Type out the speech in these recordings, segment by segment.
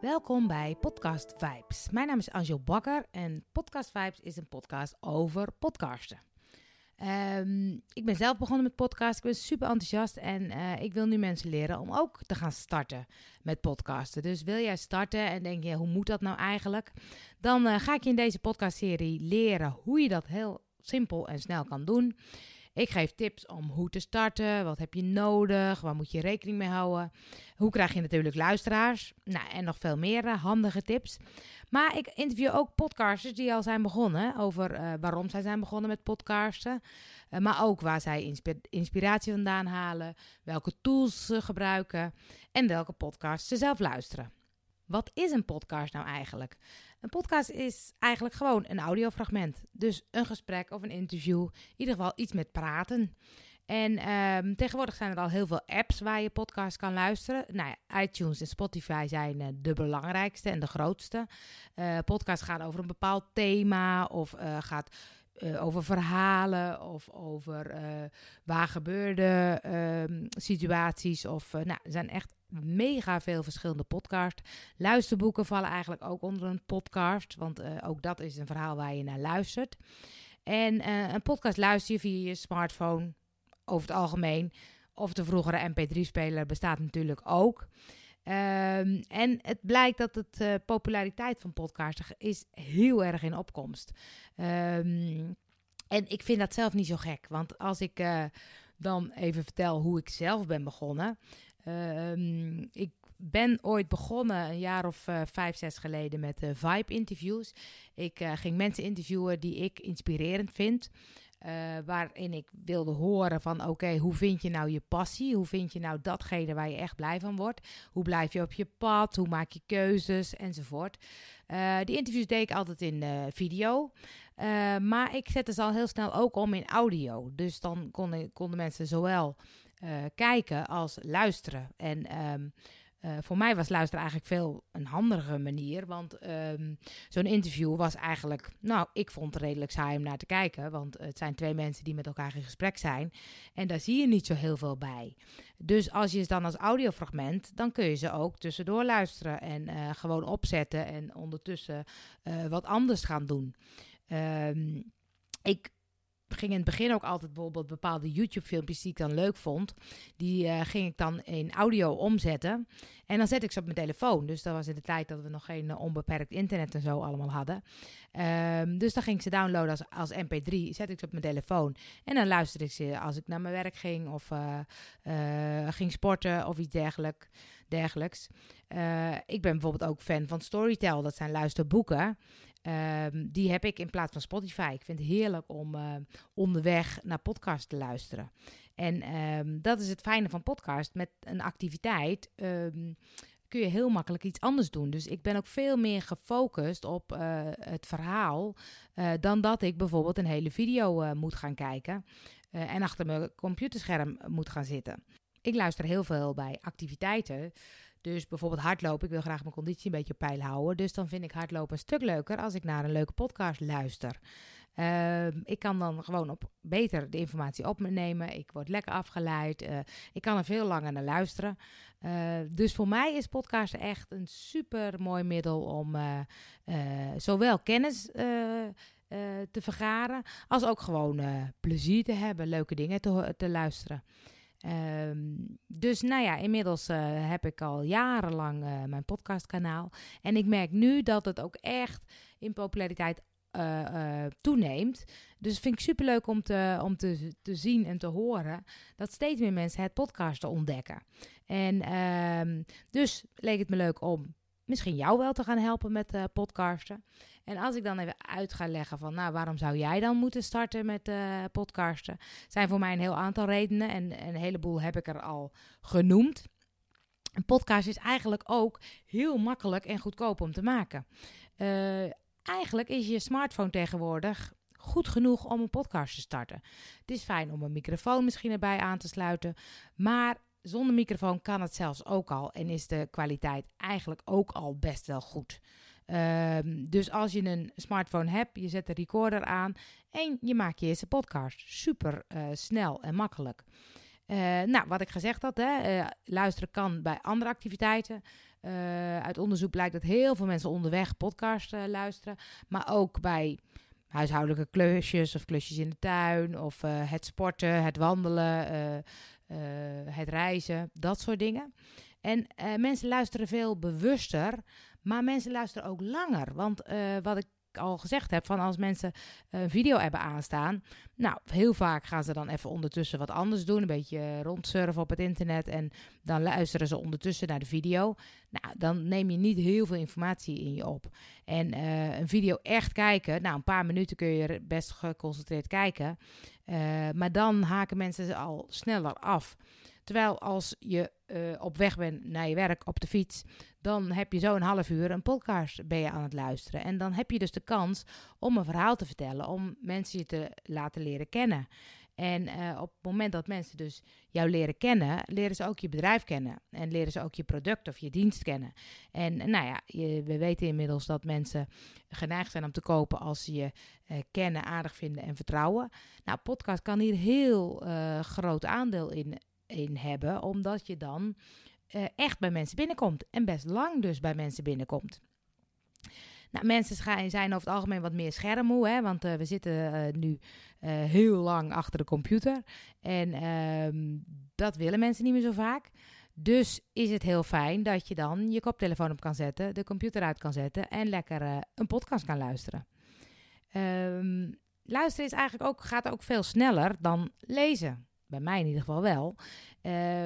Welkom bij Podcast Vibes. Mijn naam is Angel Bakker en Podcast Vibes is een podcast over podcasten. Ehm, ik ben zelf begonnen met podcast. Ik ben super enthousiast en eh, ik wil nu mensen leren om ook te gaan starten met podcasten. Dus wil jij starten en denk je, hoe moet dat nou eigenlijk? Dan uh, ga ik je in deze podcastserie leren hoe je dat heel simpel en snel kan doen. Ik geef tips om hoe te starten, wat heb je nodig, waar moet je rekening mee houden. Hoe krijg je natuurlijk luisteraars? Nou, en nog veel meer uh, handige tips. Maar ik interview ook podcasters die al zijn begonnen over uh, waarom zij zijn begonnen met podcasten. Uh, maar ook waar zij insp inspiratie vandaan halen, welke tools ze gebruiken en welke podcasts ze zelf luisteren. Wat is een podcast nou eigenlijk? Een podcast is eigenlijk gewoon een audiofragment. Dus een gesprek of een interview. In ieder geval iets met praten. En um, tegenwoordig zijn er al heel veel apps waar je podcast kan luisteren. Nou ja, iTunes en Spotify zijn uh, de belangrijkste en de grootste. Uh, podcast gaat over een bepaald thema of uh, gaat over verhalen of over waar gebeurde uh, situaties. Of, nou, er zijn echt mega veel verschillende podcasts. Luisterboeken vallen eigenlijk ook onder een podcast, want ook dat is een verhaal waar je naar luistert. En een podcast luister je via je smartphone over het algemeen. Of de vroegere MP3-speler bestaat natuurlijk ook. Um, en het blijkt dat de uh, populariteit van podcasten is heel erg in opkomst. Um, en ik vind dat zelf niet zo gek. Want als ik dan even vertel hoe ik zelf ben begonnen. Um, ik ben ooit begonnen een jaar of uh, vijf, zes geleden met uh, Vibe-interviews. Ik uh, ging mensen interviewen die ik inspirerend vind. Waarin ik wilde horen van oké, hoe vind je nou je passie? Hoe vind je nou datgene waar je echt blij van wordt? Hoe blijf je op je pad? Hoe maak je keuzes? Enzovoort. Die interviews deed ik altijd in video. maar ik zette ze al heel snel ook om in audio. Dus dan konden, konden mensen zowel kijken als luisteren. En um, uh, voor mij was luisteren eigenlijk veel een handige manier. Want um, zo'n interview was eigenlijk, nou, ik vond het redelijk saai om naar te kijken. Want het zijn twee mensen die met elkaar in gesprek zijn. En daar zie je niet zo heel veel bij. Dus als je ze dan als audiofragment, dan kun je ze ook tussendoor luisteren. En uh, gewoon opzetten en ondertussen wat anders gaan doen. Um, ik ging in het begin ook altijd bijvoorbeeld bepaalde YouTube-filmpjes die ik dan leuk vond. Die uh, ging ik dan in audio omzetten. En dan zet ik ze op mijn telefoon. Dus dat was in de tijd dat we nog geen uh, onbeperkt internet en zo allemaal hadden. Um, dus dan ging ik ze downloaden als, als MP3. Zet ik ze op mijn telefoon. En dan luisterde ik ze als ik naar mijn werk ging of uh, ging sporten of iets dergelijk, dergelijks. ik ben bijvoorbeeld ook fan van Storytel. Dat zijn luisterboeken. Um, die heb ik in plaats van Spotify. Ik vind het heerlijk om uh, onderweg naar podcast te luisteren. En um, dat is het fijne van podcast. Met een activiteit um, kun je heel makkelijk iets anders doen. Dus ik ben ook veel meer gefocust op uh, het verhaal. Uh, dan dat ik bijvoorbeeld een hele video moet gaan kijken. en achter mijn computerscherm moet gaan zitten. Ik luister heel veel bij activiteiten. Dus bijvoorbeeld hardlopen. Ik wil graag mijn conditie een beetje op peil houden. Dus dan vind ik hardlopen een stuk leuker als ik naar een leuke podcast luister. Uh, ik kan dan gewoon op beter de informatie op me nemen. Ik word lekker afgeleid. Uh, ik kan er veel langer naar luisteren. Uh, dus voor mij is podcast echt een super mooi middel om uh, zowel kennis te vergaren. als ook gewoon plezier te hebben. Leuke dingen te, te luisteren. Um, dus nou ja, inmiddels uh, heb ik al jarenlang uh, mijn podcastkanaal. En ik merk nu dat het ook echt in populariteit uh, toeneemt. Dus vind ik superleuk om, te, om te, te zien en te horen dat steeds meer mensen het podcasten ontdekken. En um, dus leek het me leuk om misschien jou wel te gaan helpen met uh, podcasten. En als ik dan even uit ga leggen van, nou, waarom zou jij dan moeten starten met uh, podcasten? Zijn voor mij een heel aantal redenen en, en een heleboel heb ik er al genoemd. Een podcast is eigenlijk ook heel makkelijk en goedkoop om te maken. Uh, eigenlijk is je smartphone tegenwoordig goed genoeg om een podcast te starten. Het is fijn om een microfoon misschien erbij aan te sluiten, maar zonder microfoon kan het zelfs ook al en is de kwaliteit eigenlijk ook al best wel goed. Um, dus als je een smartphone hebt, je zet de recorder aan en je maakt je eerste podcast. Super uh, snel en makkelijk. nou, wat ik gezegd had, hè, luisteren kan bij andere activiteiten. uit onderzoek blijkt dat heel veel mensen onderweg podcast luisteren. Maar ook bij huishoudelijke klusjes of klusjes in de tuin. Of het sporten, het wandelen, het reizen, dat soort dingen. En mensen luisteren veel bewuster, maar mensen luisteren ook langer. Want wat ik al gezegd heb, van als mensen een video hebben aanstaan, nou, heel vaak gaan ze dan even ondertussen wat anders doen, een beetje rondsurfen op het internet en dan luisteren ze ondertussen naar de video. Nou, dan neem je niet heel veel informatie in je op. En uh, een video echt kijken, nou, een paar minuten kun je best geconcentreerd kijken, maar dan haken mensen al sneller af. Terwijl als je uh, op weg bent naar je werk op de fiets, dan heb je zo een half uur een podcast ben je aan het luisteren. En dan heb je dus de kans om een verhaal te vertellen, om mensen je te laten leren kennen. En uh, op het moment dat mensen dus jou leren kennen, leren ze ook je bedrijf kennen. En leren ze ook je product of je dienst kennen. En nou ja, je, we weten inmiddels dat mensen geneigd zijn om te kopen als ze je kennen, aardig vinden en vertrouwen. Nou, podcast kan hier heel groot aandeel in in hebben, omdat je dan uh, echt bij mensen binnenkomt. En best lang dus bij mensen binnenkomt. Nou, mensen zijn over het algemeen wat meer schermmoe, hè, want uh, we zitten uh, nu heel lang achter de computer. En ehm, dat willen mensen niet meer zo vaak. Dus is het heel fijn dat je dan je koptelefoon op kan zetten, de computer uit kan zetten en lekker een podcast kan luisteren. Um, luisteren is eigenlijk ook, gaat ook veel sneller dan lezen bij mij in ieder geval wel.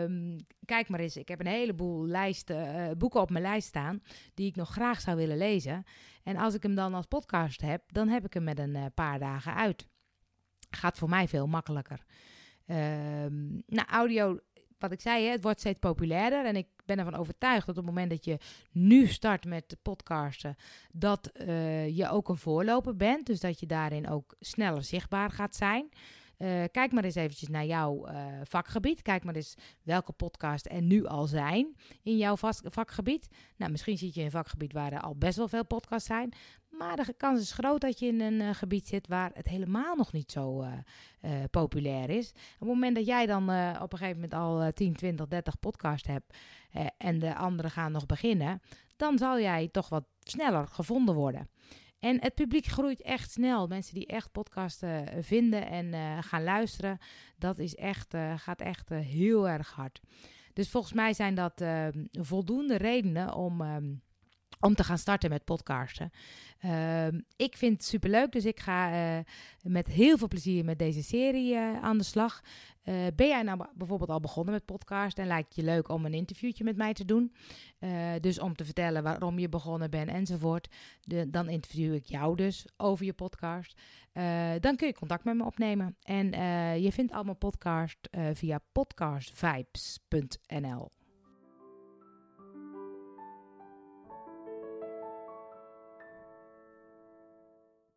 Um, kijk maar eens, ik heb een heleboel lijsten, uh, boeken op mijn lijst staan die ik nog graag zou willen lezen. En als ik hem dan als podcast heb, dan heb ik hem met een uh, paar dagen uit. Gaat voor mij veel makkelijker. Um, nou, audio, wat ik zei, hè, het wordt steeds populairder. En ik ben ervan overtuigd dat op het moment dat je nu start met podcasten, dat uh, je ook een voorloper bent. Dus dat je daarin ook sneller zichtbaar gaat zijn. Uh, kijk maar eens eventjes naar jouw uh, vakgebied. Kijk maar eens welke podcast er nu al zijn in jouw vakgebied. Nou, misschien zit je in een vakgebied waar er al best wel veel podcasts zijn. Maar de kans is groot dat je in een uh, gebied zit waar het helemaal nog niet zo populair is. Op het moment dat jij dan op een gegeven moment al 10, 20, 30 podcasts hebt en de anderen gaan nog beginnen, dan zal jij toch wat sneller gevonden worden. En het publiek groeit echt snel. Mensen die echt podcasten eh, vinden en uh, gaan luisteren, dat is echt, uh, gaat echt heel erg hard. Dus volgens mij zijn dat ehm, voldoende redenen om, um, om te gaan starten met podcasten. Ehm, ik vind het superleuk, dus ik ga met heel veel plezier met deze serie aan de slag. Uh, ben jij nou bijvoorbeeld al begonnen met podcast en lijkt je leuk om een interviewtje met mij te doen? Dus om te vertellen waarom je begonnen bent enzovoort. De, dan interview ik jou dus over je podcast. Dan kun je contact met me opnemen. En je vindt allemaal podcast via podcastvibes.nl.